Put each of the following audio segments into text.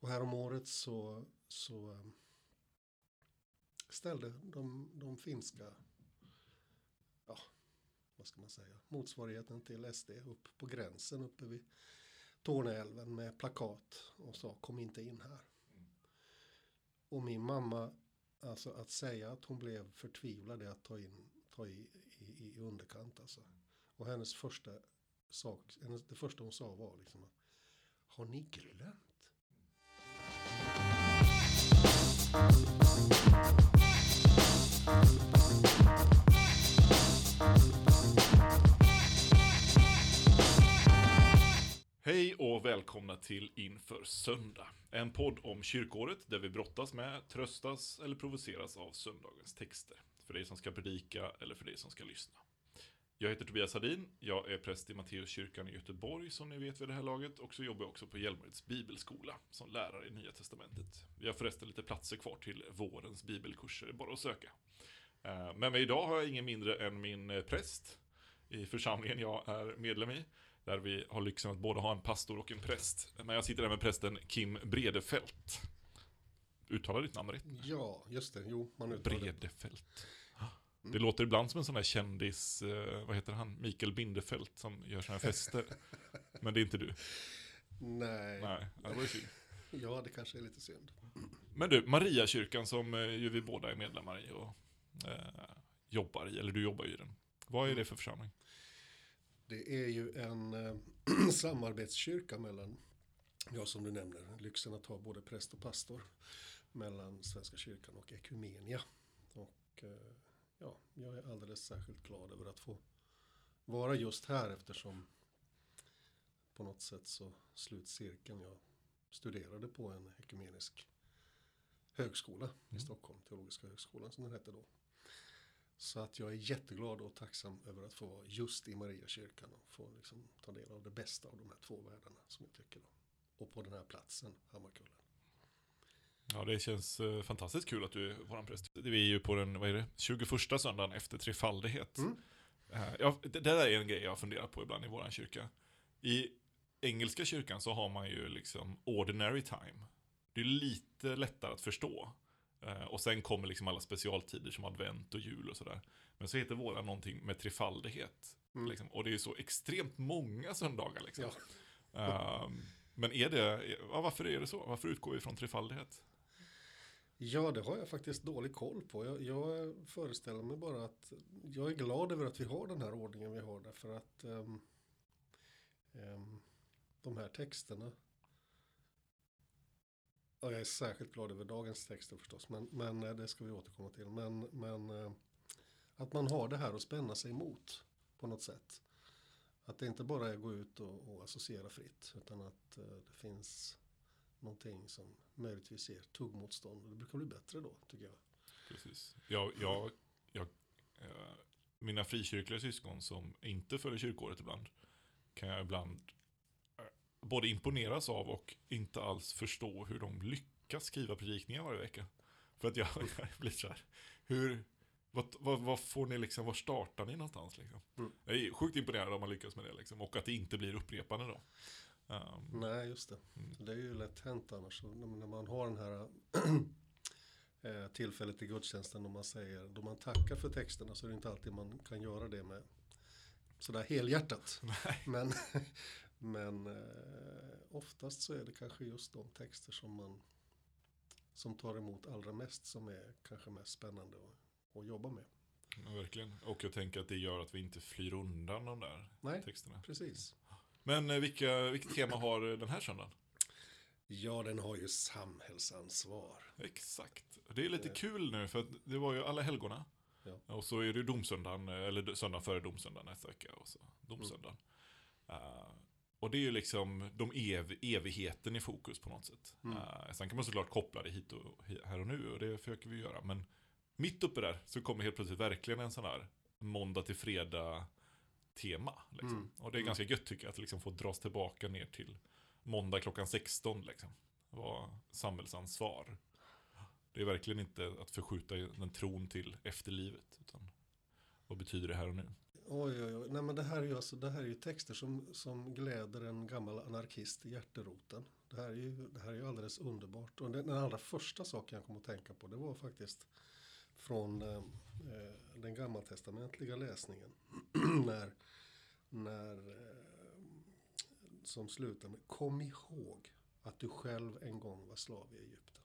Och häromåret så, så eh, ställde de, de finska, ja, vad ska man säga, motsvarigheten till SD upp på gränsen uppe vid Torneälven med plakat och sa kom inte in här. Och min mamma, alltså att säga att hon blev förtvivlad är att ta, in, ta i, i, i underkant alltså. Och hennes första sak, hennes, det första hon sa var liksom har ni glömt? Hej och välkomna till Inför Söndag. En podd om kyrkåret där vi brottas med, tröstas eller provoceras av söndagens texter. För dig som ska predika eller för dig som ska lyssna. Jag heter Tobias Hadin, jag är präst i Matteuskyrkan i Göteborg som ni vet vid det här laget och så jobbar jag också på Hjälmareds bibelskola som lärare i Nya Testamentet. Vi har förresten lite platser kvar till vårens bibelkurser, bara att söka. Eh, Men idag har jag ingen mindre än min eh, präst i församlingen jag är medlem i. Där vi har lyxen att både ha en pastor och en präst. Men jag sitter här med prästen Kim Bredefält. Uttalar ditt namn rätt? Ja, just det, jo, man uttalar det. Bredefält. Det låter ibland som en sån där kändis, eh, vad heter han, Mikael Bindefält som gör såna här fester. Men det är inte du. Nej, Nej, det var ju synd. ja det kanske är lite synd. Men du, Mariakyrkan som eh, ju vi båda är medlemmar i och eh, jobbar i, eller du jobbar ju i den. Vad är det för församling? Det är ju en eh, samarbetskyrka mellan, ja som du nämner, lyxen att ha både präst och pastor mellan Svenska kyrkan och Ekumenia. Och eh, ja, jag är alldeles särskilt glad över att få vara just här eftersom på något sätt så slutcirkeln, jag studerade på en ekumenisk högskola i Stockholm, Teologiska högskolan som den hette då. Så att jag är jätteglad och tacksam över att få vara just i Mariakyrkan och få liksom ta del av det bästa av de här två världarna som jag tycker. Då. Och på den här platsen, Hammarkullen. Ja, det känns eh, fantastiskt kul att du är våran präst. Vi är ju på den, vad är det, 21 söndagen efter trefaldighet. Mm. Eh, Ja, det det där är en grej jag har funderat på ibland i våran kyrka. I engelska kyrkan så har man ju liksom ordinary time. Det är lite lättare att förstå. Eh, Och sen kommer liksom alla specialtider som advent och jul och sådär. Men så heter våra någonting med trefaldighet. Mm. Liksom. Och det är så extremt många söndagar liksom. Ja. Ehm, Men är det, ja, varför är det så? Varför utgår vi från trefaldighet? Ja, det har jag faktiskt dålig koll på. Jag, jag föreställer mig bara att jag är glad över att vi har den här ordningen vi har därför att um, um, de här texterna Ja, jag är särskilt glad över dagens texter förstås, men, men eh, det ska vi återkomma till. Men, men eh, att man har det här att spänna sig emot på något sätt. Att det inte bara är att gå ut och, och associera fritt, utan att eh, det finns någonting som möjligtvis ger tuggmotstånd. Det brukar bli bättre då, tycker jag. Precis. Jag, jag, jag, eh, mina frikyrkliga syskon som inte följer kyrkåret ibland kan jag ibland eh, både imponeras av och inte alls förstå hur de lyckas skriva predikningar varje vecka. För att jag, jag blir så här, hur, vad, vad, vad får ni liksom, var startar ni någonstans liksom? Mm. Jag är sjukt imponerad om man lyckas med det liksom, och att det inte blir upprepande då. Um, Nej, just det. Mm. Det är ju lätt hänt annars. När man har den här eh, tillfället i gudstjänsten då man säger, då man tackar för texterna så är det inte alltid man kan göra det med sådär helhjärtat. Nej. Men, men eh, oftast så är det kanske just de texter som man som tar emot allra mest som är kanske mest spännande att, att jobba med. Ja, verkligen. Och jag tänker att det gör att vi inte flyr undan de där Nej, texterna. precis. Men eh, vilka, vilket tema har den här söndagen? Ja, den har ju samhällsansvar. Exakt. Det är lite Eh. kul nu för det var ju alla helgona. Ja. Och så är det ju domsöndagen, eh, eller söndagen före domsöndagen nästa vecka. Och så domsöndagen. Mm. Eh, och det är ju liksom de ev evigheten i fokus på något sätt. Mm. Uh, sen kan man såklart koppla det hit och här och nu och det försöker vi göra. Men mitt uppe där så kommer helt plötsligt verkligen en sån här måndag till fredag tema. Liksom. Mm. Och det är ganska gött tycker jag att liksom få dras tillbaka ner till måndag klockan 16. Liksom. Vad samhällsansvar. Det är verkligen inte att förskjuta den tron till efterlivet. Utan vad betyder det här och nu? Oj, oj, oj. Nej, men det här är ju, alltså, det här är ju texter som, som gläder en gammal anarkist i hjärteroten. Det här är ju, det här är ju alldeles underbart. Och den, den allra första saken jag kom att tänka på det var faktiskt från eh, den gammaltestamentliga läsningen. när, när eh, som slutar med Kom ihåg att du själv en gång var slav i Egypten.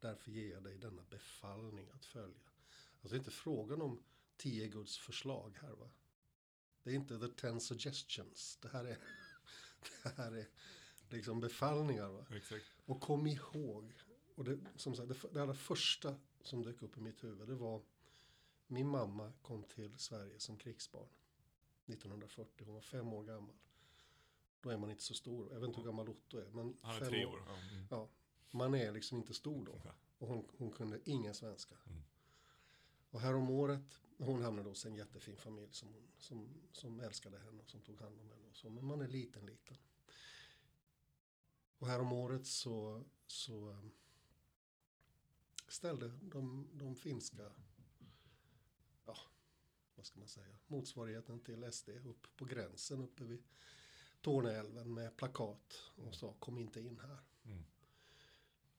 Därför ger jag dig denna befallning att följa. Alltså det är inte frågan om tio Guds förslag här va. Det är inte the ten suggestions. Det här är, det här är liksom befallningar. Va? Exakt. Och kom ihåg. Och det, som sagt, det, det allra första som dök upp i mitt huvud det var min mamma kom till Sverige som krigsbarn 1940. Hon var fem år gammal. Då är man inte så stor. Jag vet inte hur gammal Otto är. Men Han är fem tre år. Ja. Mm. Ja, man är liksom inte stor då. Och hon, hon kunde ingen svenska. Mm. Och här om året, hon hamnade hos en jättefin familj som, hon, som, som älskade henne och som tog hand om henne. Och så. Men man är liten, liten. Och här om året så, så ställde de, de finska, ja, vad ska man säga, motsvarigheten till SD upp på gränsen uppe vid Torneälven med plakat och sa kom inte in här. Mm.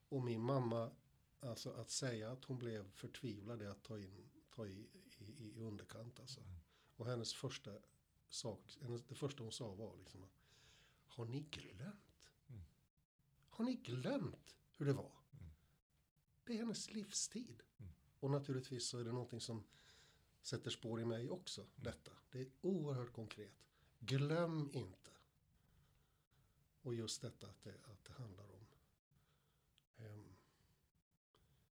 Och min mamma, alltså att säga att hon blev förtvivlad är att ta, in, ta i, i, i underkant alltså. Och hennes första sak, hennes, det första hon sa var liksom Har ni glömt? Mm. Har ni glömt hur det var? Mm. Det är hennes livstid. Mm. Och naturligtvis så är det någonting som sätter spår i mig också, detta. Det är oerhört konkret. Glöm inte. Och just detta att det, att det handlar om em,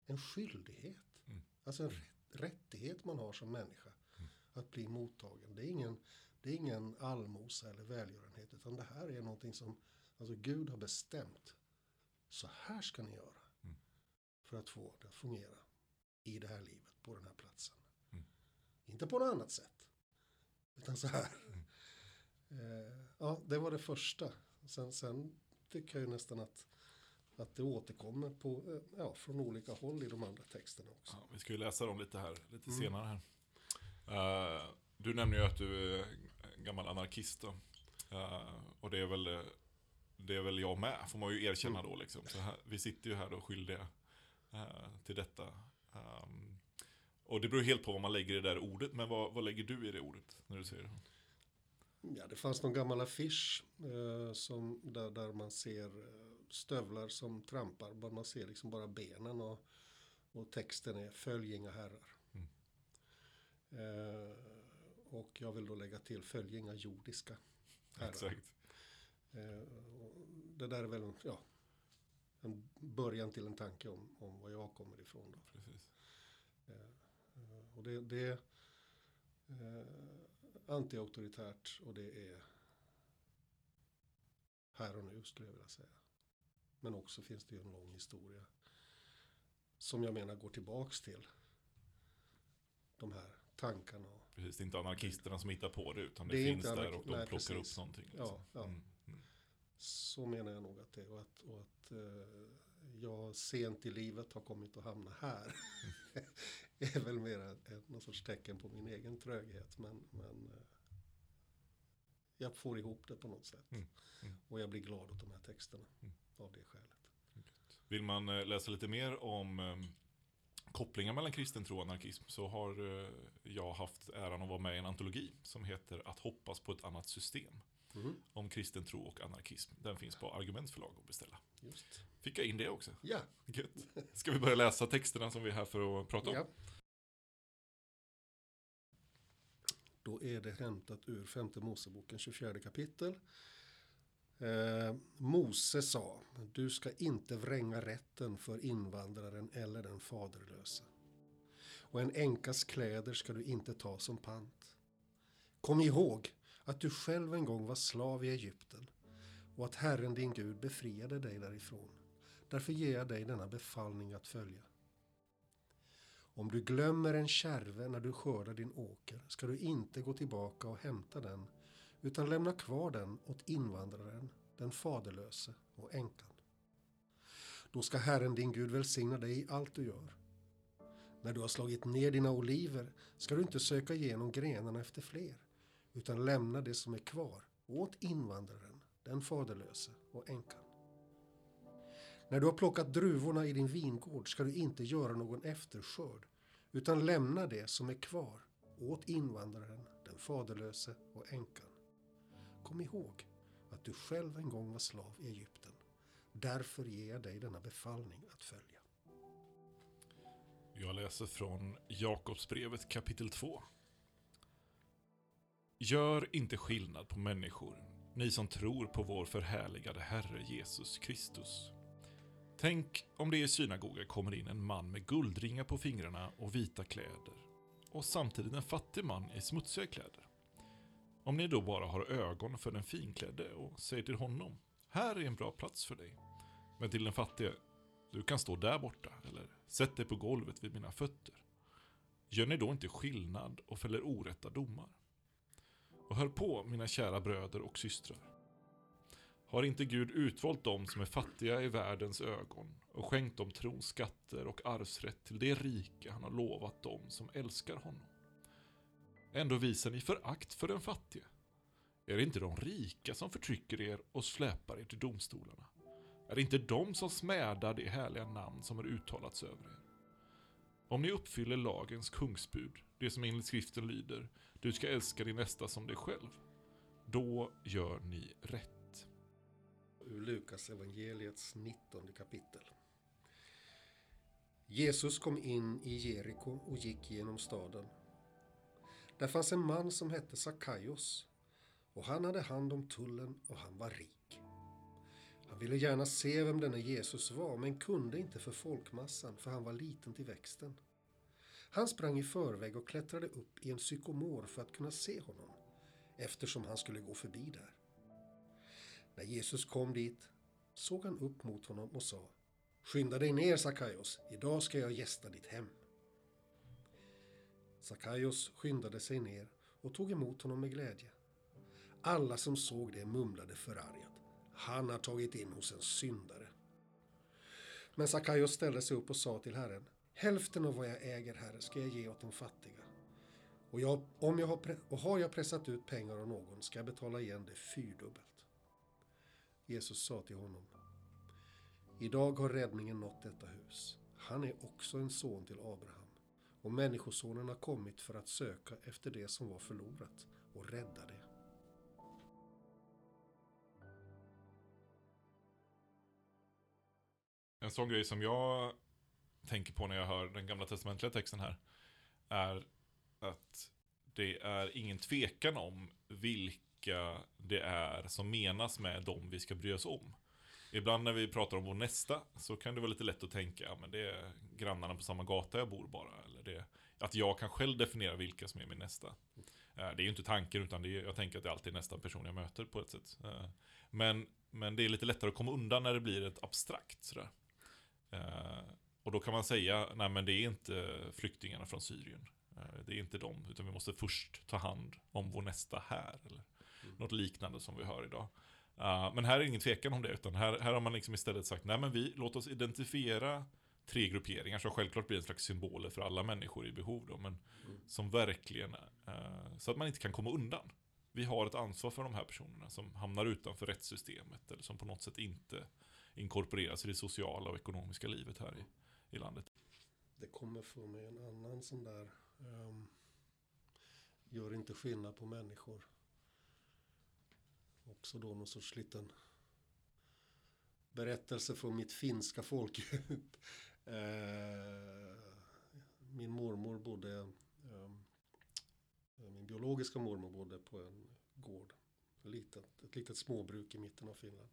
en skyldighet. Mm. Alltså en rätt, rättighet man har som människa. Mm. Att bli mottagen. Det är, ingen, det är ingen allmosa eller välgörenhet. Utan det här är någonting som alltså Gud har bestämt. Så här ska ni göra. För att få det att fungera i det här livet på den här platsen. Mm. Inte på något annat sätt. Utan så här. Mm. Eh, ja, det var det första. Sen, sen tycker jag ju nästan att, att det återkommer på, eh, ja, från olika håll i de andra texterna också. Ja, vi ska ju läsa dem lite här, lite Mm. senare här. Eh, du nämner ju att du är gammal anarkist då. Eh, och det är väl det är väl jag med, får man ju erkänna Mm. då liksom. Här, vi sitter ju här då skyldiga till detta. Ehm, och det beror helt på vad man lägger i det där ordet, men vad, vad lägger du i det ordet när du säger det? Ja, det fanns någon gammal affisch eh, som, där, där man ser eh, stövlar som trampar. men Man ser liksom bara benen och, och texten är Följ inga herrar. Mm. Eh, och jag vill då lägga till Följ inga jordiska herrar. Exakt. Eh, det där är väl ja, en början till en tanke om, om var jag kommer ifrån. Då. Precis. Eh, och det, det är eh, anti-auktoritärt och det är här och nu skulle jag vilja säga. Men också finns det ju en lång historia som jag menar går tillbaks till de här tankarna. Precis, det är inte anarkisterna som hittar på det, utan det, Det finns där och de nej, plockar precis. upp någonting. Ja, liksom. ja. Mm, mm. Så menar jag nog att det är. Och att, och att eh, jag sent i livet har kommit att hamna här. är väl mer någon sorts tecken på min egen tröghet. Men, men eh, jag får ihop det på något sätt. Mm, mm. Och jag blir glad åt de här texterna. Mm. Av det skälet. Vill man eh, läsa lite mer om kopplingar mellan kristen tro och anarkism så har jag haft äran att vara med i en antologi som heter Att hoppas på ett annat system. Mm, Om kristen tro och anarkism. Den finns på Argument förlag att beställa. just. Fick jag in det också. Ja, Gött. Ska vi börja läsa texterna som vi är här för att prata om? ja. Då är det hämtat ur femte Moseboken 24 kapitel. Eh, Mose sa, du ska inte vränga rätten för invandraren eller den faderlöse. Och en änkas kläder ska du inte ta som pant. Kom ihåg att du själv en gång var slav i Egypten och att Herren din Gud befriade dig därifrån. Därför ger jag dig denna befallning att följa. Om du glömmer en kärve när du skördar din åker ska du inte gå tillbaka och hämta den utan lämna kvar den åt invandraren, den faderlöse och änkan. Då ska Herren din Gud välsigna dig i allt du gör. När du har slagit ner dina oliver ska du inte söka igenom grenarna efter fler utan lämna det som är kvar åt invandraren, den faderlöse och änkan. När du har plockat druvorna i din vingård ska du inte göra någon efterskörd, utan lämna det som är kvar åt invandraren, den faderlöse och änkan. Kom ihåg att du själv en gång var slav i Egypten. Därför ger jag dig denna befallning att följa. Jag läser från Jakobsbrevet kapitel 2. Gör inte skillnad på människor, ni som tror på vår förhärligade Herre Jesus Kristus. Tänk om det i synagogan kommer in en man med guldringar på fingrarna och vita kläder och samtidigt en fattig man i smutsiga kläder. Om ni då bara har ögon för den finklädde och säger till honom, här är en bra plats för dig. Men till den fattige, du kan stå där borta eller sätt dig på golvet vid mina fötter. Gör ni då inte skillnad och fäller orätta domar? Och hör på, mina kära bröder och systrar. Har inte Gud utvalt dem som är fattiga i världens ögon och skänkt dem trons skatter och arvsrätt till det rike han har lovat dem som älskar honom? Ändå visar ni förakt för den fattige. Är det inte de rika som förtrycker er och släpar er till domstolarna? Är det inte de som smädar det härliga namn som har uttalats över er? Om ni uppfyller lagens kungsbud, det som enligt skriften lyder, du ska älska din nästa som dig själv, då gör ni rätt. Ur Lukas evangeliets 19 kapitel. Jesus kom in i Jeriko och gick genom staden. Där fanns en man som hette Sakaios och han hade hand om tullen och han var rik. Han ville gärna se vem denne Jesus var men kunde inte för folkmassan för han var liten till växten. Han sprang i förväg och klättrade upp i en sykomor för att kunna se honom eftersom han skulle gå förbi där. När Jesus kom dit såg han upp mot honom och sa Skynda dig ner Sakaios, idag ska jag gästa ditt hem. Sakaios skyndade sig ner och tog emot honom med glädje. Alla som såg det mumlade förargat. Han har tagit in hos en syndare. Men Sakaios ställde sig upp och sa till Herren Hälften av vad jag äger, Herre, ska jag ge åt de fattiga. Och, jag, om jag har, och har jag pressat ut pengar av någon ska jag betala igen det fyrdubbelt. Jesus sa till honom Idag har räddningen nått detta hus. Han är också en son till Abraham. Och Människosonen har kommit för att söka efter det som var förlorat och rädda det. En sån grej som jag tänker på när jag hör den gamla testamentliga texten här är att det är ingen tvekan om vilka det är som menas med dem vi ska bry oss om. Ibland när vi pratar om vår nästa så kan det vara lite lätt att tänka, ja men det är grannarna på samma gata jag bor bara. Eller det, att jag kan själv definiera vilka som är min nästa. Eh, det är ju inte tanken, utan det är, jag tänker att det alltid är nästa person jag möter på ett sätt. Eh, men, men det är lite lättare att komma undan när det blir ett abstrakt sådär. Eh, och då kan man säga, nej men det är inte flyktingarna från Syrien. Det är inte dem, utan vi måste först ta hand om vår nästa här. Eller mm. något liknande som vi hör idag. Uh, men här är ingen tvekan om det, utan här, här har man liksom istället sagt, nej men vi, låt oss identifiera tre grupperingar som självklart blir en slags symboler för alla människor i behov då, men mm. som verkligen, uh, så att man inte kan komma undan. Vi har ett ansvar för de här personerna som hamnar utanför rättssystemet eller som på något sätt inte inkorporeras i det sociala och ekonomiska livet här i, i landet. Det kommer för mig en annan sån där, um, gör inte skillnad på människor också då någon sorts liten berättelse från mitt finska folkdjup. Eh, min mormor bodde, ehm, eh, min biologiska mormor bodde på en gård. Ett litet, ett litet småbruk i mitten av Finland.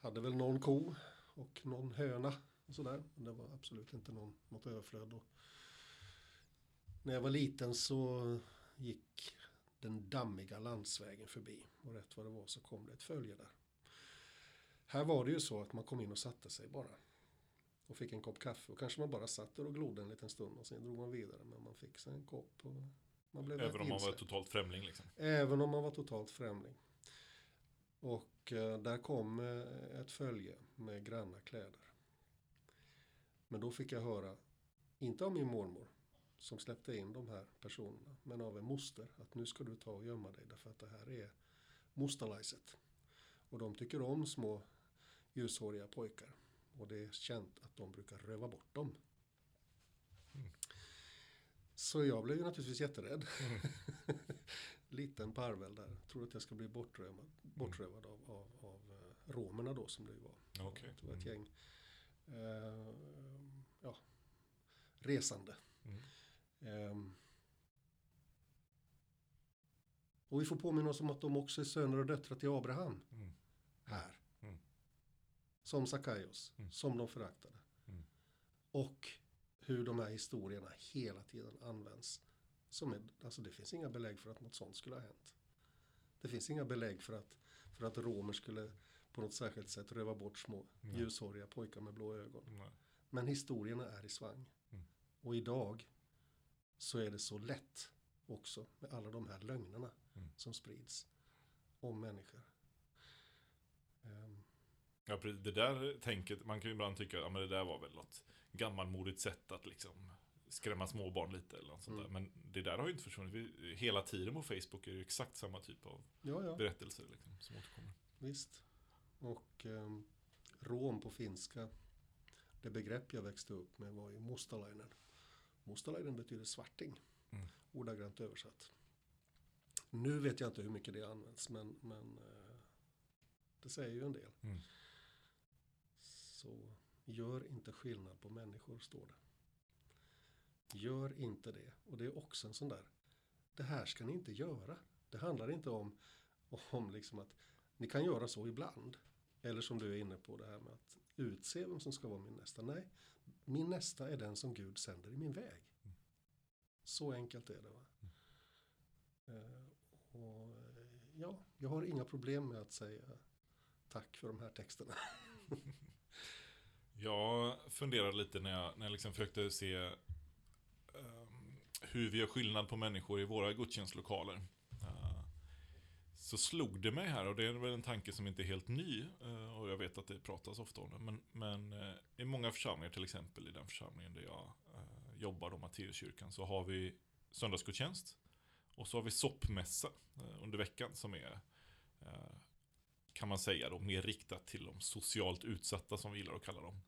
Hade väl någon ko och någon höna och sådär. Det var absolut inte någon, något överflöd. Och när jag var liten så gick den dammiga landsvägen förbi. Och rätt vad det var så kom det ett följe där. Här var det ju så att man kom in och satte sig bara. Och fick en kopp kaffe och kanske man bara satt där och glodde en liten stund och sen drog man vidare. Men man fick sig en kopp och man blev Även om man var totalt främling liksom? Även om man var totalt främling. Och eh, där kom eh, ett följe med granna kläder. Men då fick jag höra, inte av min mormor, som släppte in de här personerna. Men av en moster att nu ska du ta och gömma dig därför att det här är mosterlajset. Och de tycker om små ljushåriga pojkar. Och det är känt att de brukar röva bort dem. Mm. Så jag blev ju naturligtvis jätterädd. Liten parvel där. Trodde att jag skulle bli bortrövad, bortrövad av, av, av eh, romerna då som det ju var. Okej. Det var ett Mm. gäng eh, ja, resande. Mm. Ehm. och vi får påminna oss om att de också är söner och döttrar till Abraham Mm. här. Mm. Som Sakaios, Mm. som de föraktade. Mm. Och hur de här historierna hela tiden används. Som är, alltså det finns inga belägg för att något sånt skulle ha hänt. Det finns inga belägg för att, för att romer skulle på något särskilt sätt röva bort små Nej. ljushåriga pojkar med blå ögon. Nej. Men historierna är i svang. Mm. Och idag så är det så lätt också med alla de här lögnerna Mm. som sprids om människor. Ehm, Ja, det där tänket, man kan ju ibland tycka, ja men det där var väl något gammalmodigt sätt att liksom skrämma småbarn lite eller något sånt Mm. där. Men det där har ju inte försvunnit. Vi, hela tiden på Facebook är det ju exakt samma typ av ja, ja, berättelser liksom, som återkommer. visst. Och um, rom på finska, det begrepp jag växte upp med var ju mustalainen. Mustalainen betyder svarting, Mm. ordagrant översatt. Nu vet jag inte hur mycket det används, men, men eh, det säger ju en del. Mm. Så gör inte skillnad på människor, står det. Gör inte det. Och det är också en sån där, det här ska ni inte göra. Det handlar inte om, om liksom att ni kan göra så ibland. Eller som du är inne på det här med att utse vem som ska vara min nästa. Nej, min nästa är den som Gud sänder i min väg. Så enkelt är det. Va? Eh, och eh, ja, jag har inga problem med att säga tack för de här texterna. Jag funderade lite när jag, när jag liksom försökte se um, hur vi gör skillnad på människor i våra gudstjänstlokaler. Så slog det mig här, och det är väl en tanke som inte är helt ny, eh, och jag vet att det pratas ofta om det, men, men eh, i många församlingar, till exempel i den församlingen där jag eh, jobbar, då, Matteuskyrkan, så har vi söndagsgudstjänst, och så har vi soppmässa under veckan som är kan man säga då, mer riktat till de socialt utsatta som vi gillar att kalla dem.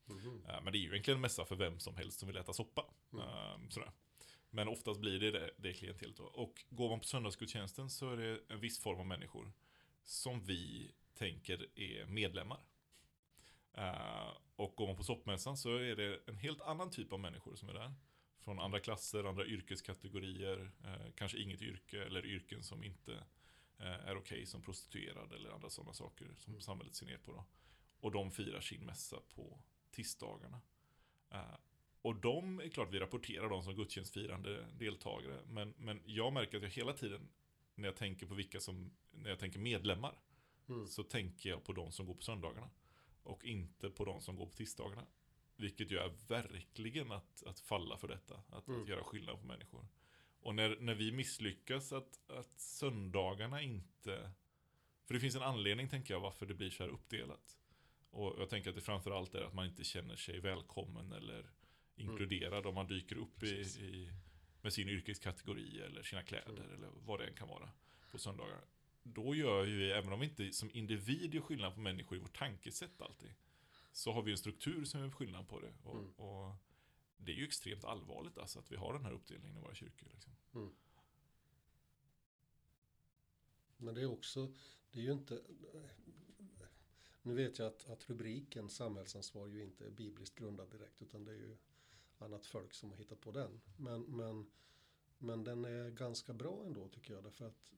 Eh, Men det är ju egentligen en mässa för vem som helst som vill äta soppa. Mm. Sådär. Men oftast blir det det, det klientelet då. Och går man på söndagsgudstjänsten så är det en viss form av människor som vi tänker är medlemmar. Eh, Och går man på soppmässan så är det en helt annan typ av människor som är där. Från andra klasser, andra yrkeskategorier, eh, kanske inget yrke eller yrken som inte eh, är okej som prostituerad eller andra sådana saker som Mm. samhället ser ner på. Då. Och de firar sin mässa på tisdagarna. Och de är klart vi rapporterar dem som gudstjänstfirande deltagare. Men, men jag märker att jag hela tiden när jag tänker på vilka som, när jag tänker medlemmar. Mm. Så tänker jag på de som går på söndagarna. Och inte på de som går på tisdagarna. Vilket ju är verkligen att, att falla för detta. Att, Mm. att göra skillnad på människor. Och när, när vi misslyckas att, att söndagarna inte... För det finns en anledning, tänker jag, varför det blir så här uppdelat. Och jag tänker att det framförallt är att man inte känner sig välkommen eller inkluderad om man dyker upp i, i, med sin yrkeskategori eller sina kläder Mm. eller vad det än kan vara på söndagar. Då gör ju vi, även om vi inte som individ gör skillnad på människor i vårt tankesätt alltid, så har vi en struktur som gör skillnad på det. Och, Mm. och det är ju extremt allvarligt alltså att vi har den här uppdelningen i våra kyrkor. Liksom. Men det är också, det är ju inte, nu vet jag att, att rubriken samhällsansvar ju inte är bibliskt grundad direkt utan det är ju annat folk som har hittat på den. Men, men, men den är ganska bra ändå tycker jag därför att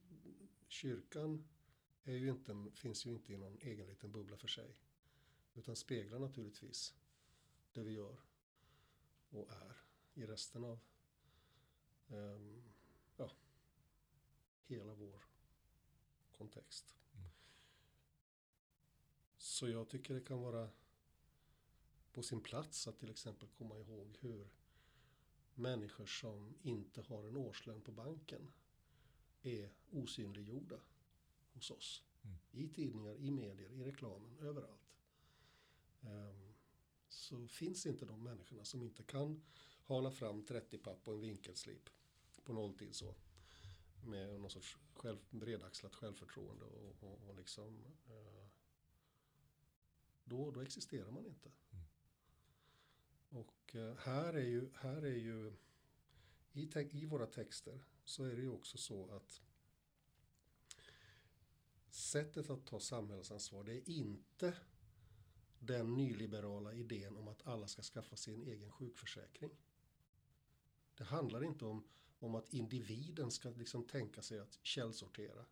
kyrkan är ju inte, finns ju inte i någon egen liten bubbla för sig. Utan speglar naturligtvis det vi gör och är i resten av ehm, ja, hela vår kontext. Mm. Så jag tycker det kan vara på sin plats att till exempel komma ihåg hur människor som inte har en årslön på banken är osynliggjorda hos oss. Mm. I tidningar, i medier, i reklamen, överallt. Ehm, så finns inte de människorna som inte kan hala fram 30 papp och en vinkelslip på nolltid så. Med någon sorts själv, bredaxlat självförtroende och, och, och liksom eh, då, då existerar man inte. Och eh, här är ju, här är ju i, te- i våra texter så är det ju också så att sättet att ta samhällsansvar det är inte den nyliberala idén om att alla ska skaffa sig en egen sjukförsäkring. Det handlar inte om, om att individen ska liksom tänka sig att källsortera.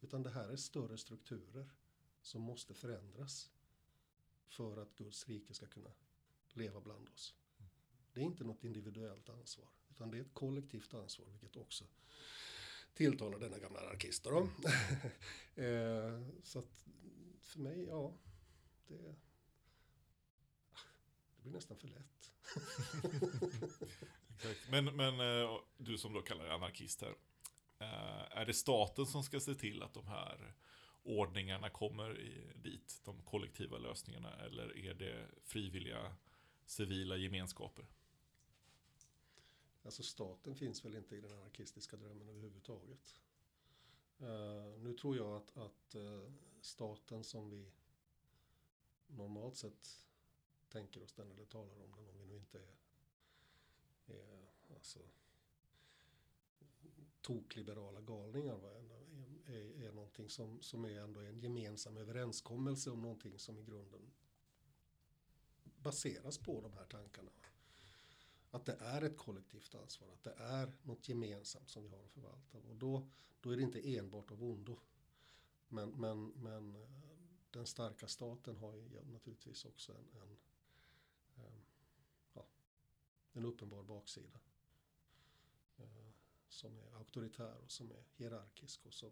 Utan det här är större strukturer som måste förändras för att Guds rike ska kunna leva bland oss. Det är inte något individuellt ansvar, utan det är ett kollektivt ansvar, vilket också tilltalar denna gamla anarkist. Då. Eh, så att för mig, ja, det, det blir nästan för lätt. Exakt. Men, men eh, du som då kallar dig anarkist här. Eh, är det staten som ska se till att de här ordningarna kommer dit, de kollektiva lösningarna, eller är det frivilliga civila gemenskaper? Alltså staten finns väl inte i den anarkistiska drömmen överhuvudtaget. Uh, nu tror jag att, att uh, staten som vi normalt sett tänker oss den eller talar om den, om vi nu inte är, är alltså, tokliberala galningar, va? Är, är, är någonting som, som är ändå en gemensam överenskommelse om någonting som i grunden baseras på de här tankarna. Att det är ett kollektivt ansvar, att det är något gemensamt som vi har att förvalta. Och då, då är det inte enbart av ondo. Men, men, men eh, den starka staten har ju naturligtvis också en, en, en, ja, en uppenbar baksida. Eh, som är auktoritär och som är hierarkisk och som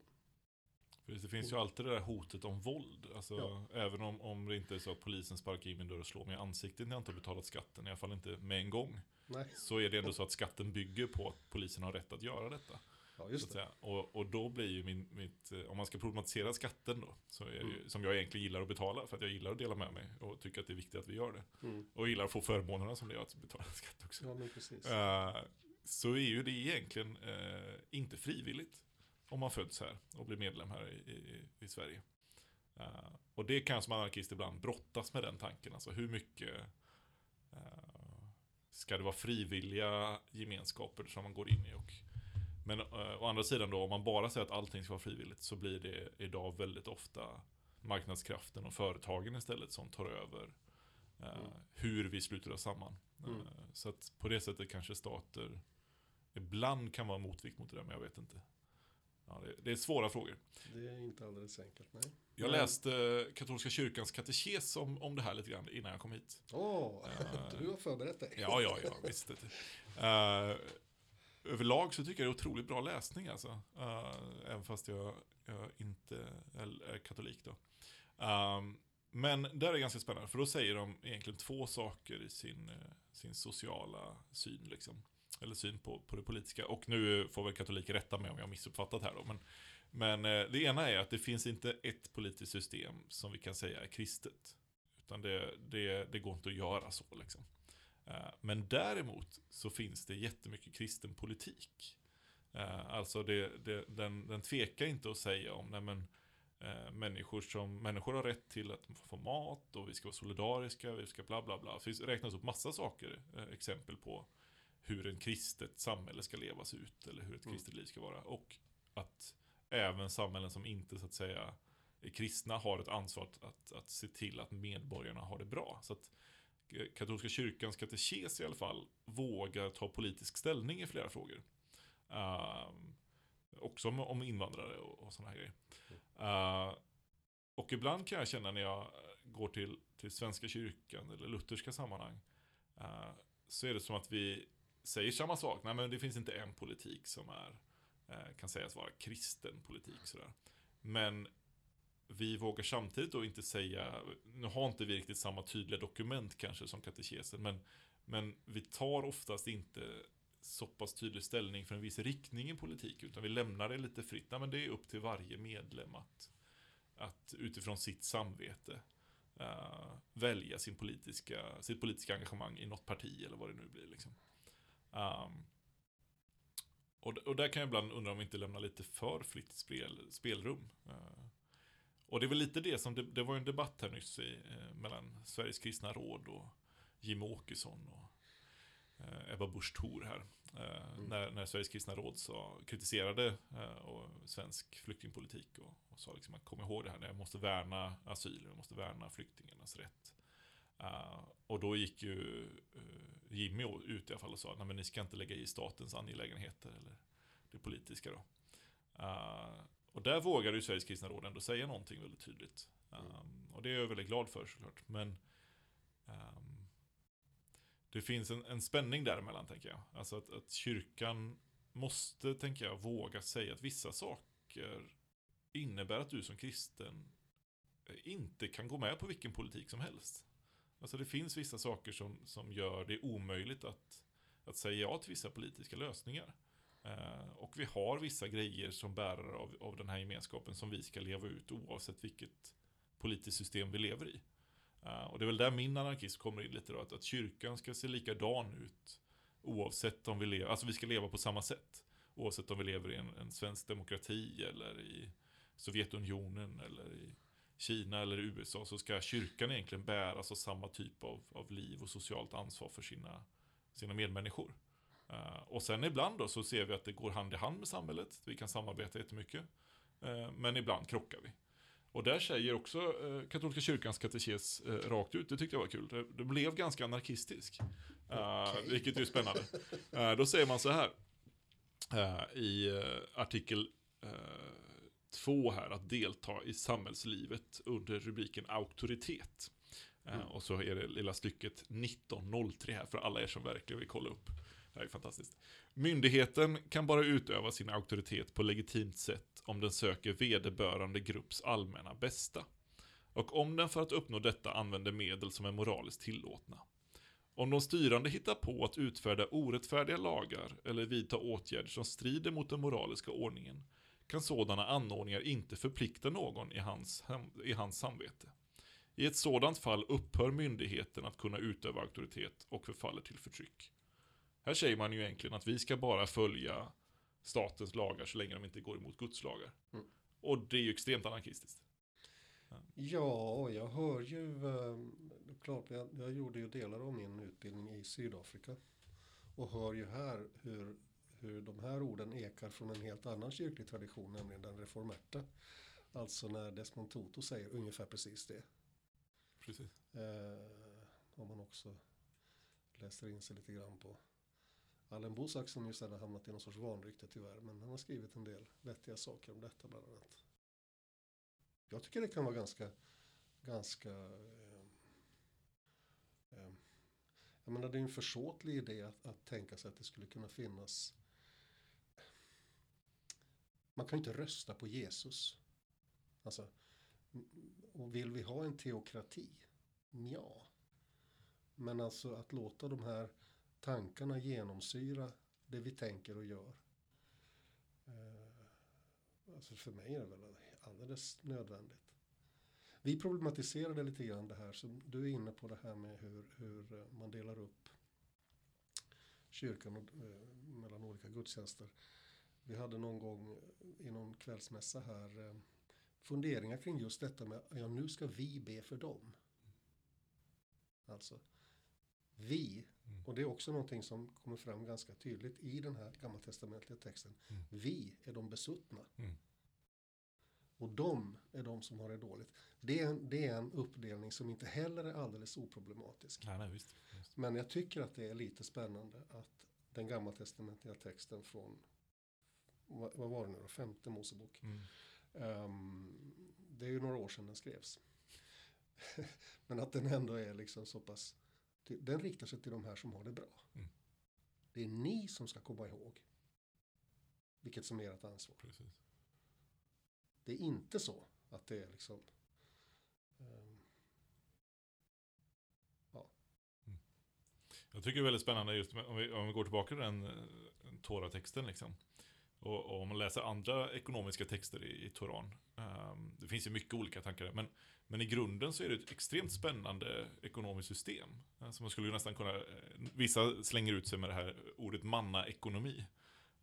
för det finns ju alltid det där hotet om våld. Alltså, Ja. Även om, om det inte är så att polisen sparkar in min dörr och slår mig i ansiktet när jag inte har betalat skatten, i alla fall inte med en gång. Nej, Så är det ändå så att skatten bygger på att polisen har rätt att göra detta. ja just det. Och, och då blir ju min, mitt, eh, om man ska problematisera skatten då, så är ju, Mm. som jag egentligen gillar att betala, för att jag gillar att dela med mig och tycker att det är viktigt att vi gör det. Mm. Och gillar att få förmånerna som det är att betala skatt också. Ja, men precis. Eh, så är ju det egentligen eh, inte frivilligt om man föds här och blir medlem här i, i, i Sverige. Eh, och det kan jag som anarkist ibland brottas med den tanken. Alltså hur mycket eh, ska det vara frivilliga gemenskaper som man går in i? Och, men eh, å andra sidan då, om man bara säger att allting ska vara frivilligt så blir det idag väldigt ofta marknadskraften och företagen istället som tar över Mm. hur vi sluter oss samman. Mm. Så att på det sättet kanske stater ibland kan vara motvikt mot det där, men jag vet inte. Ja, det, det är svåra frågor. Det är inte alldeles enkelt, nej. Jag läste katolska kyrkans katekes om, om det här lite grann innan jag kom hit. Åh, Eh, du har förberett dig. Ja, ja, ja, visst. Det. Uh, överlag så tycker jag det är otroligt bra läsning alltså. Eh, även fast jag, jag inte är, är katolik då. Ehm, men där är det ganska spännande, för då säger de egentligen två saker i sin, sin sociala syn. Liksom. Eller syn på, på det politiska. Och nu får väl katoliker rätta mig om jag har missuppfattat här då. Men, men eh, det ena är att det finns inte ett politiskt system som vi kan säga är kristet. Utan det, det, det går inte att göra så liksom. Eh, men däremot så finns det jättemycket kristen politik. Eh, alltså det, det, den, den tvekar inte att säga om nej men, människor som människor har rätt till att få mat och vi ska vara solidariska, vi ska bla bla bla. Det räknas upp massa saker, exempel på hur en kristet samhälle ska levas ut eller hur ett Mm. kristet liv ska vara. Och att även samhällen som inte så att säga är kristna har ett ansvar att, att, att se till att medborgarna har det bra. Så att eh, katolska kyrkans katekes i alla fall vågar ta politisk ställning i flera frågor. Ehm, också om, om invandrare och, och sådana här grejer. Uh, och ibland kan jag känna när jag går till, till Svenska kyrkan eller lutherska sammanhang eh, så är det som att vi säger samma sak. Nej, men det finns inte en politik som är, eh, kan sägas vara kristen politik. Sådär. Men vi vågar samtidigt då inte säga, nu har inte vi riktigt samma tydliga dokument kanske som katekesen, men, men vi tar oftast inte så pass tydlig ställning för en viss riktning i politik, utan vi lämnar det lite fritt. Nej, men det är upp till varje medlem att, att utifrån sitt samvete uh, välja sin politiska, sitt politiska engagemang i något parti eller vad det nu blir. Liksom. Um, och, och där kan jag ibland undra om vi inte lämnar lite för fritt spel, spelrum. Uh, Och det är väl lite det som, det, det var en debatt här nyss i, eh, mellan Sveriges kristna råd och Jim Åkesson och eh, Ebba Busch Thor här. Eh, Mm. när, när Sveriges kristna råd sa, kritiserade eh, och svensk flyktingpolitik och, och sa liksom att kom ihåg det här, jag måste värna asyl, jag måste värna flyktingarnas rätt. Eh, och då gick ju eh, Jimmy ut i alla fall och sa, nej men ni ska inte lägga i statens angelägenheter eller det politiska då. Eh, och där vågade ju Sveriges kristna råd ändå säga någonting väldigt tydligt. Um, och det är jag väldigt glad för såklart. Men ehm, det finns en, en spänning däremellan tänker jag. Alltså att, att kyrkan måste, tänker jag, våga säga att vissa saker innebär att du som kristen inte kan gå med på vilken politik som helst. Alltså det finns vissa saker som, som gör det omöjligt att, att säga ja till vissa politiska lösningar. Eh, och vi har vissa grejer som bärare av, av den här gemenskapen som vi ska leva ut oavsett vilket politiskt system vi lever i. Eh, och det är väl där min anarkism kommer in lite då, att, att kyrkan ska se likadan ut oavsett om vi lever, alltså vi ska leva på samma sätt. Oavsett om vi lever i en, en svensk demokrati eller i Sovjetunionen eller i Kina eller USA så ska kyrkan egentligen bäras av samma typ av, av liv och socialt ansvar för sina, sina medmänniskor. Uh, och sen ibland då så ser vi att det går hand i hand med samhället. Vi kan samarbeta jättemycket. Uh, men ibland krockar vi. Och där säger också uh, katolska kyrkans katekes uh, rakt ut, det tyckte jag var kul. Det, det blev ganska anarkistisk. Okej. Vilket är spännande. Uh, då säger man så här. uh, I uh, artikel 2 här, att delta i samhällslivet under rubriken auktoritet. Uh, Mm. Och så är det lilla stycket 1903 här för alla er som verkligen vill kolla upp. Det här är fantastiskt. Myndigheten kan bara utöva sin auktoritet på legitimt sätt om den söker vederbörande grupps allmänna bästa. Och om den för att uppnå detta använder medel som är moraliskt tillåtna. Om de styrande hittar på att utfärda orättfärdiga lagar eller vidta åtgärder som strider mot den moraliska ordningen kan sådana anordningar inte förplikta någon i hans, i hans samvete. I ett sådant fall upphör myndigheten att kunna utöva auktoritet och förfaller till förtryck. Här säger man ju egentligen att vi ska bara följa statens lagar så länge de inte går emot Guds lagar. Mm. Och det är ju extremt anarkistiskt. Ja, jag hör ju, eh, är klart, jag, jag gjorde ju delar av min utbildning i Sydafrika. Och hör ju här hur, hur de här orden ekar från en helt annan kyrklig tradition, nämligen den reformerta. Alltså när Desmond Tutu säger ungefär precis det. Precis. Eh, om man också läser in sig lite grann på Allen Bosak som ju sedan har hamnat i någon sorts vanrykte tyvärr. Men han har skrivit en del vettiga saker om detta bland annat. Jag tycker det kan vara ganska, ganska eh, eh, jag menar det är en försåtlig idé att, att tänka sig att det skulle kunna finnas man kan ju inte rösta på Jesus. Alltså, och vill vi ha en teokrati? Ja. Men alltså att låta de här tankarna genomsyra det vi tänker och gör. Eh, alltså för mig är det väl alldeles nödvändigt. Vi problematiserade lite grann det här som du är inne på det här med hur, hur eh, man delar upp kyrkan och, eh, mellan olika gudstjänster. Vi hade någon gång i någon kvällsmässa här eh, funderingar kring just detta med ja nu ska vi be för dem. Alltså vi, Mm. och det är också någonting som kommer fram ganska tydligt i den här gammaltestamentliga texten. Mm. Vi är de besuttna. Mm. Och de är de som har det dåligt. Det är, en, det är en uppdelning som inte heller är alldeles oproblematisk. Nej, nej, visst. visst. Men jag tycker att det är lite spännande att den gammaltestamentliga texten från, vad, vad var det nu då, femte Mosebok. Mm. Ehm, det är ju några år sedan den skrevs. Men att den ändå är liksom så pass, den riktar sig till de här som har det bra. Mm. Det är ni som ska komma ihåg vilket som är ert ansvar. Precis. Det är inte så att det är liksom ehm, Jag tycker det är väldigt spännande just om vi, om vi går tillbaka till den, eh, den Tora-texten liksom. Och, och om man läser andra ekonomiska texter i, i Toran. ehm, det finns ju mycket olika tankar där, men, men i grunden så är det ett extremt spännande ekonomiskt system. Alltså man skulle ju nästan kunna, eh, vissa slänger ut sig med det här ordet manna-ekonomi.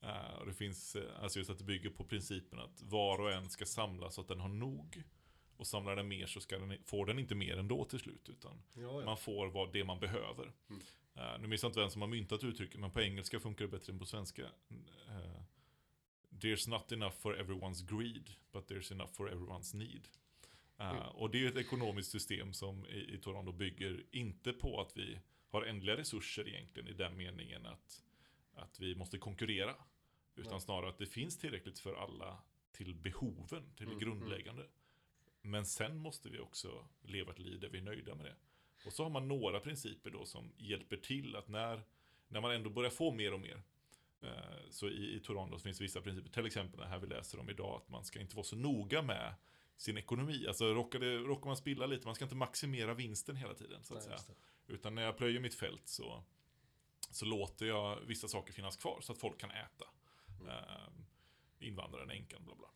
Eh, och det finns, alltså just att det bygger på principen att var och en ska samla så att den har nog. Och samlar den mer så ska den, får den inte mer ändå till slut. Utan Ja, ja. man får vad det man behöver. Mm. Eh, nu minns jag inte vem som har myntat uttrycket, men på engelska funkar det bättre än på svenska. Eh, There's not enough for everyone's greed, but there's enough for everyone's need. Eh, Mm. Och det är ett ekonomiskt system som i, i Toronto bygger inte på att vi har ändliga resurser egentligen i den meningen att, att vi måste konkurrera. Utan Nej. snarare att det finns tillräckligt för alla till behoven, till Mm, grundläggande. Men sen måste vi också leva ett liv där vi är nöjda med det. Och så har man några principer då som hjälper till att när, när man ändå börjar få mer och mer. Eh, så i, i Toronto så finns det vissa principer, till exempel det här vi läser om idag, att man ska inte vara så noga med sin ekonomi. Alltså råkar, det, råkar man spilla lite, man ska inte maximera vinsten hela tiden. Så att Nej, säga. Utan när jag plöjer mitt fält så, så låter jag vissa saker finnas kvar så att folk kan äta. Mm. Eh, invandraren, änkan, bla bla.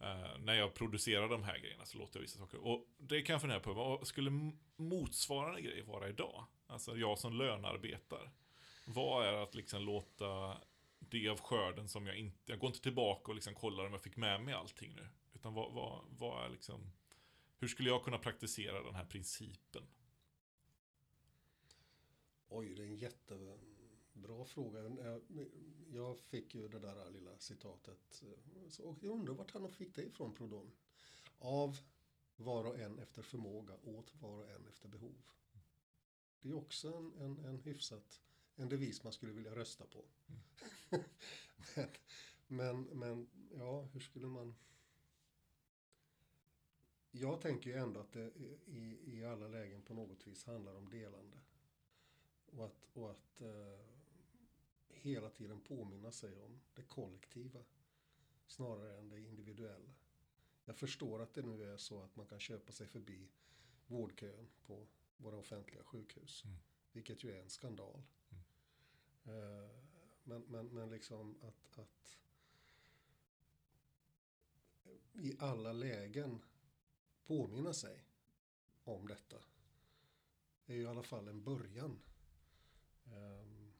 Eh, när jag producerar de här grejerna så låter jag vissa saker. Och det kan jag fundera på, vad skulle motsvarande grej vara idag? Alltså jag som lönearbetar. Vad är att liksom låta det av skörden som jag inte, jag går inte tillbaka och liksom kollar om jag fick med mig allting nu. Utan vad, vad, vad är liksom, hur skulle jag kunna praktisera den här principen? Oj, det är en jättebra fråga. Jag- fick ju det där lilla citatet. Och jag undrar vart han fick det ifrån, Prodon. Av var och en efter förmåga, åt var och en efter behov. Det är också en, en, en hyfsat, en devis man skulle vilja rösta på. men, men, men, ja, hur skulle man... Jag tänker ju ändå att det i, i alla lägen på något vis handlar om delande. Och att, och att eh, hela tiden påminna sig om det kollektiva snarare än det individuella. Jag förstår att det nu är så att man kan köpa sig förbi vårdkön på våra offentliga sjukhus. Mm. Vilket ju är en skandal. Eh, men, men, men liksom att, att i alla lägen påminna sig om detta är ju i alla fall en början. Ehm,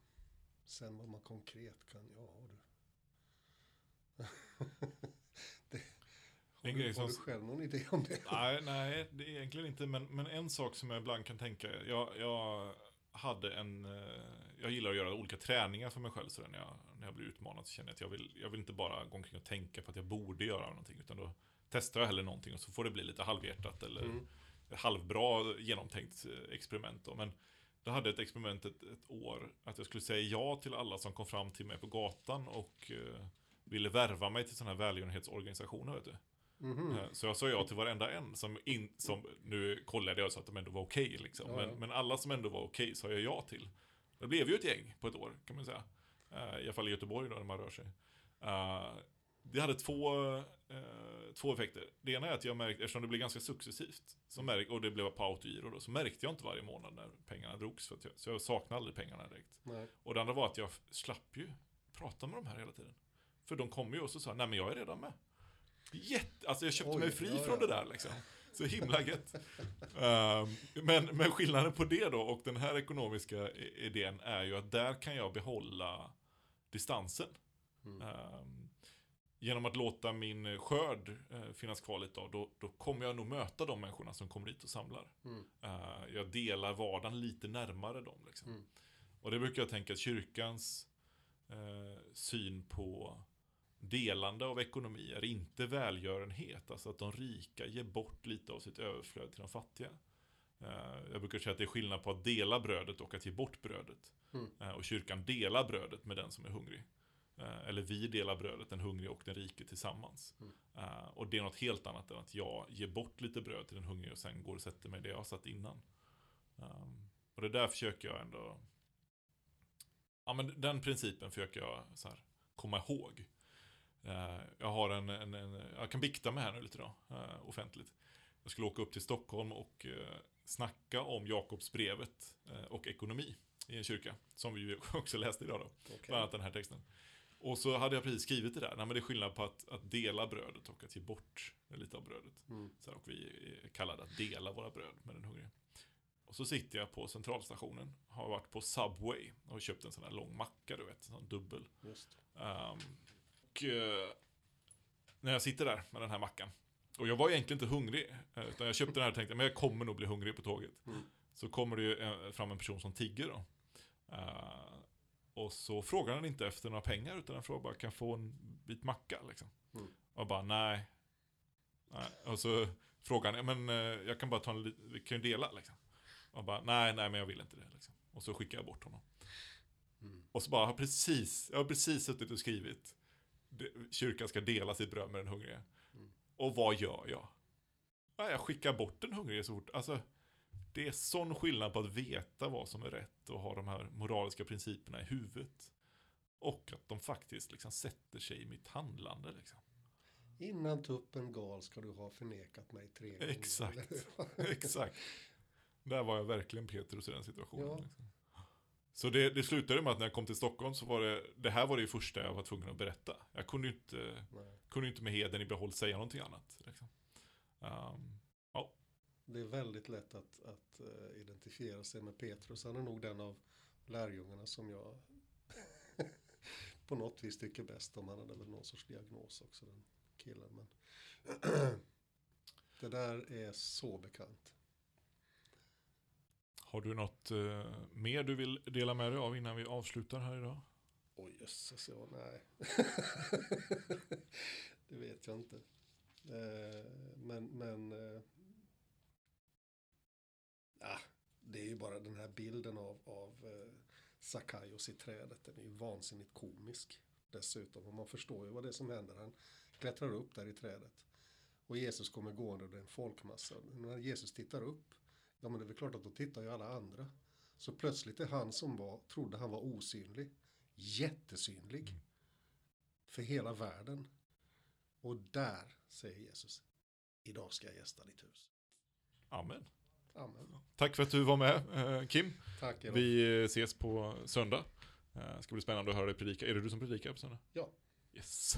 sen vad man konkret kan, ja du. det, har, du, grej har du som- själv någon idé om det? Nej, nej, det är egentligen inte. Men, men en sak som jag ibland kan tänka. Jag, jag hade en... Jag gillar att göra olika träningar för mig själv. Så när, jag, när jag blir utmanad så känner jag att jag vill, jag vill inte bara gå omkring och tänka på att jag borde göra någonting. Utan då testar jag hellre någonting och så får det bli lite halvhjärtat eller Mm. halvbra genomtänkt eh, experiment. Då. Men jag hade ett experiment ett, ett år. Att jag skulle säga ja till alla som kom fram till mig på gatan och eh, ville värva mig till sådana här välgörenhetsorganisationer. Vet du. Mhm. Eh, Så jag sa ja till varenda en som, in, som nu kollade jag så att de ändå var okej liksom. Ja, ja. Men, men alla som ändå var okej sa jag ja till. Det blev ju ett gäng på ett år kan man säga. Uh, I alla fall i Göteborg då när man rör sig. Eh, det hade två, eh, två effekter. Det ena är att jag märkte, eftersom det blev ganska successivt, så märk, och det blev på autogiro då, så märkte jag inte varje månad när pengarna drogs. För jag, så jag saknade aldrig pengarna direkt. Nej. Och det andra var att jag slapp ju prata med de här hela tiden. För de kom ju och så sa, nej men jag är redan med. Jätte, alltså jag köpte Oj, mig fri ja, från ja. det där liksom. Så himla gött. Ehm, men, men skillnaden på det då och den här ekonomiska idén är ju att där kan jag behålla distansen. Mm. Ehm, genom att låta min skörd eh, finnas kvar lite av, då, då kommer jag nog möta de människorna som kommer dit och samlar. Mm. Eh, jag delar vardagen lite närmare dem. Liksom. Mm. Och det brukar jag tänka att kyrkans eh, syn på delande av ekonomi är inte välgörenhet. Alltså att de rika ger bort lite av sitt överflöd till de fattiga. Eh, jag brukar säga att det är skillnad på att dela brödet och att ge bort brödet. Mm. Eh, och kyrkan delar brödet med den som är hungrig. Eh, eller vi delar brödet, den hungrige och den rike tillsammans. Mm. Och det är något helt annat än att jag ger bort lite bröd till den hungrige och sen går och sätter mig där jag har satt innan. Um, och det där försöker jag ändå... Ja men den principen försöker jag så här, komma ihåg. Eh, jag har en, en, en, jag kan bikta mig här nu lite då, eh, offentligt. Jag skulle åka upp till Stockholm och uh, snacka om Jakobsbrevet och ekonomi i en kyrka. Som vi också läste idag då, Okej. bland annat den här texten. Och så hade jag precis skrivit det där, nej men det är skillnad på att, att dela brödet och att ge bort lite av brödet. Mm. Så här, och vi är kallade att dela våra bröd med den hungrige. Och så sitter jag på centralstationen, har varit på Subway och köpt en sån här lång macka, du vet, en sån dubbel. Just. Ehm, och eh, när jag sitter där med den här mackan och jag var egentligen inte hungrig. eh, Utan jag köpte den här och tänkte, men jag kommer nog bli hungrig på tåget. Mm. Så kommer det ju eh, fram en person som tigger då. Eh, och så frågar han inte efter några pengar, utan han frågar bara, kan jag få en bit macka liksom? Mm. Och bara, nej. nej. Och så frågar han, men jag kan bara ta en vi kan ju dela liksom. Och bara, nej, nej, men jag vill inte det liksom. Och så skickar jag bort honom. Mm. Och så bara, har precis, jag har precis suttit och skrivit, kyrkan ska dela sitt bröd med den hungrige. Mm. Och vad gör jag? Ja, jag skickar bort den hungrige så fort, alltså. Det är sån skillnad på att veta vad som är rätt och ha de här moraliska principerna i huvudet. Och att de faktiskt liksom sätter sig i mitt handlande liksom. Innan tuppen gal ska du ha förnekat mig tre gånger. Exakt. Exakt. Där var jag verkligen Petrus i den situationen. Ja. Liksom. Så det, det slutade med att när jag kom till Stockholm så var det, det här var det första jag var tvungen att berätta. Jag kunde ju inte, Nej. kunde inte med heden i behåll säga någonting annat. Liksom. Ehm, Det är väldigt lätt att, att eh, identifiera sig med Petrus. Han är nog den av lärjungarna som jag på något vis tycker bäst om. Han hade väl någon sorts diagnos också, den killen. Men det där är så bekant. Har du något eh, mer du vill dela med dig av innan vi avslutar här idag? Oj jösses, ja nej. det vet jag inte. Eh, men men eh, ja, det är ju bara den här bilden av, av eh, Sakaios i trädet. Den är ju vansinnigt komisk dessutom. Och man förstår ju vad det är som händer. Han klättrar upp där i trädet. Och Jesus kommer gående och det är en folkmassa. När Jesus tittar upp, ja men det är väl klart att då tittar ju alla andra. Så plötsligt är han som var, trodde han var osynlig, jättesynlig. För hela världen. Och där, säger Jesus, idag ska jag gästa ditt hus. Amen. Amen. Tack för att du var med eh, Kim. Tack. Vi eh, ses på söndag. Eh, ska bli spännande att höra dig predika. Är det du som predikar på söndag? Ja. Yes.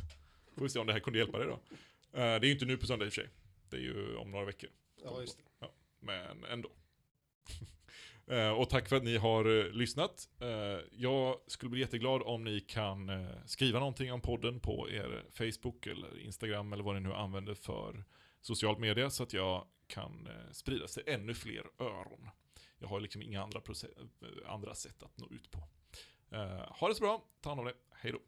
Får vi se om det här kunde hjälpa dig då. Det är ju inte nu på söndag i och för sig. Det är ju om några veckor. Ja, just det men ändå. Eh, och tack för att ni har eh, lyssnat. Eh, jag skulle bli jätteglad om ni kan skriva någonting om podden på er Facebook eller Instagram eller vad ni nu använder för social media så att jag kan sprida sig ännu fler öron. Jag har liksom inga andra, andra sätt att nå ut på. Ha det så bra, ta hand om det, hej då.